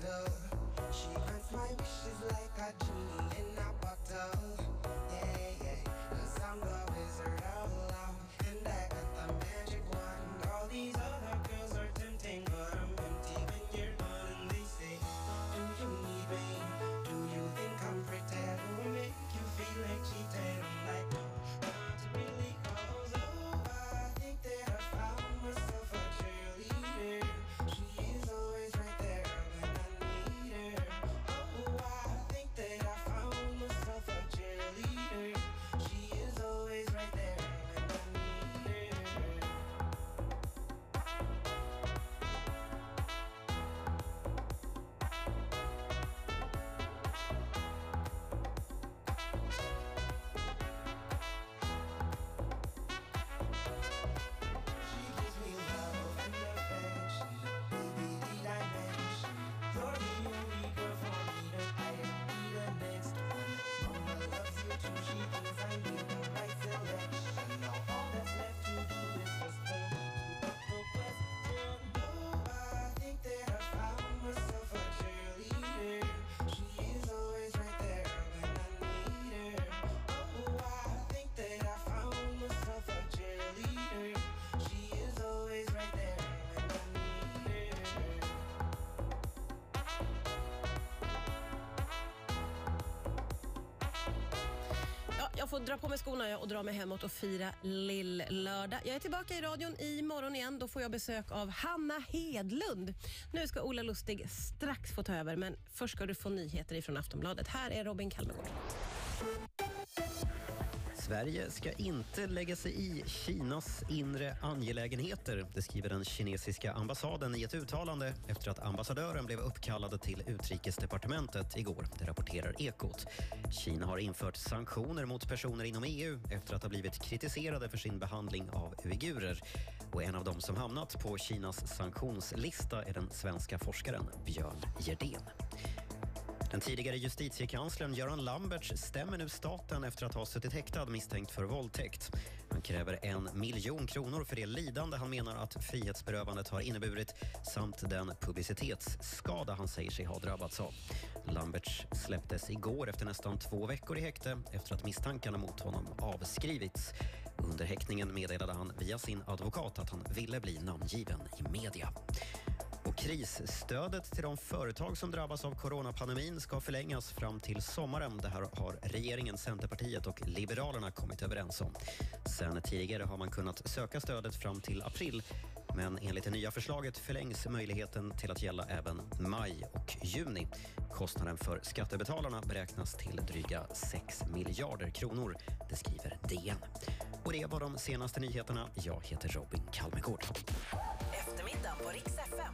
bottle. She grants my wishes like a genie in a bottle. Jag får dra på mig skorna och dra mig hemåt och fira lill-lördag. Jag är tillbaka i radion imorgon igen. Då får jag besök av Hanna Hedlund. Nu ska Ola Lustig strax få ta över, men först ska du få nyheter ifrån Aftonbladet. Här är Robin Kalmegård. Sverige ska inte lägga sig i Kinas inre angelägenheter, det skriver den kinesiska ambassaden i ett uttalande efter att ambassadören blev uppkallad till utrikesdepartementet igår, det rapporterar Ekot. Kina har infört sanktioner mot personer inom EU efter att ha blivit kritiserade för sin behandling av uigurer. Och en av dem som hamnat på Kinas sanktionslista är den svenska forskaren Björn Gerdén. Den tidigare justitiekanslern Göran Lamberts stämmer nu staten efter att ha suttit häktad misstänkt för våldtäkt. Han kräver en miljon kronor för det lidande han menar att frihetsberövandet har inneburit samt den publicitetsskada han säger sig ha drabbats av. Lamberts släpptes igår efter nästan två veckor i häkte efter att misstankarna mot honom avskrivits. Under häktningen meddelade han via sin advokat att han ville bli namngiven i media. Och krisstödet till de företag som drabbas av coronapandemin ska förlängas fram till sommaren. Det här har regeringen, Centerpartiet och Liberalerna kommit överens om. Sen tidigare har man kunnat söka stödet fram till april men enligt det nya förslaget förlängs möjligheten till att gälla även maj och juni. Kostnaden för skattebetalarna beräknas till dryga 6 miljarder kronor, det skriver DN. Och det var de senaste nyheterna. Jag heter Robin Kalmegård. Eftermiddag på Rix FM.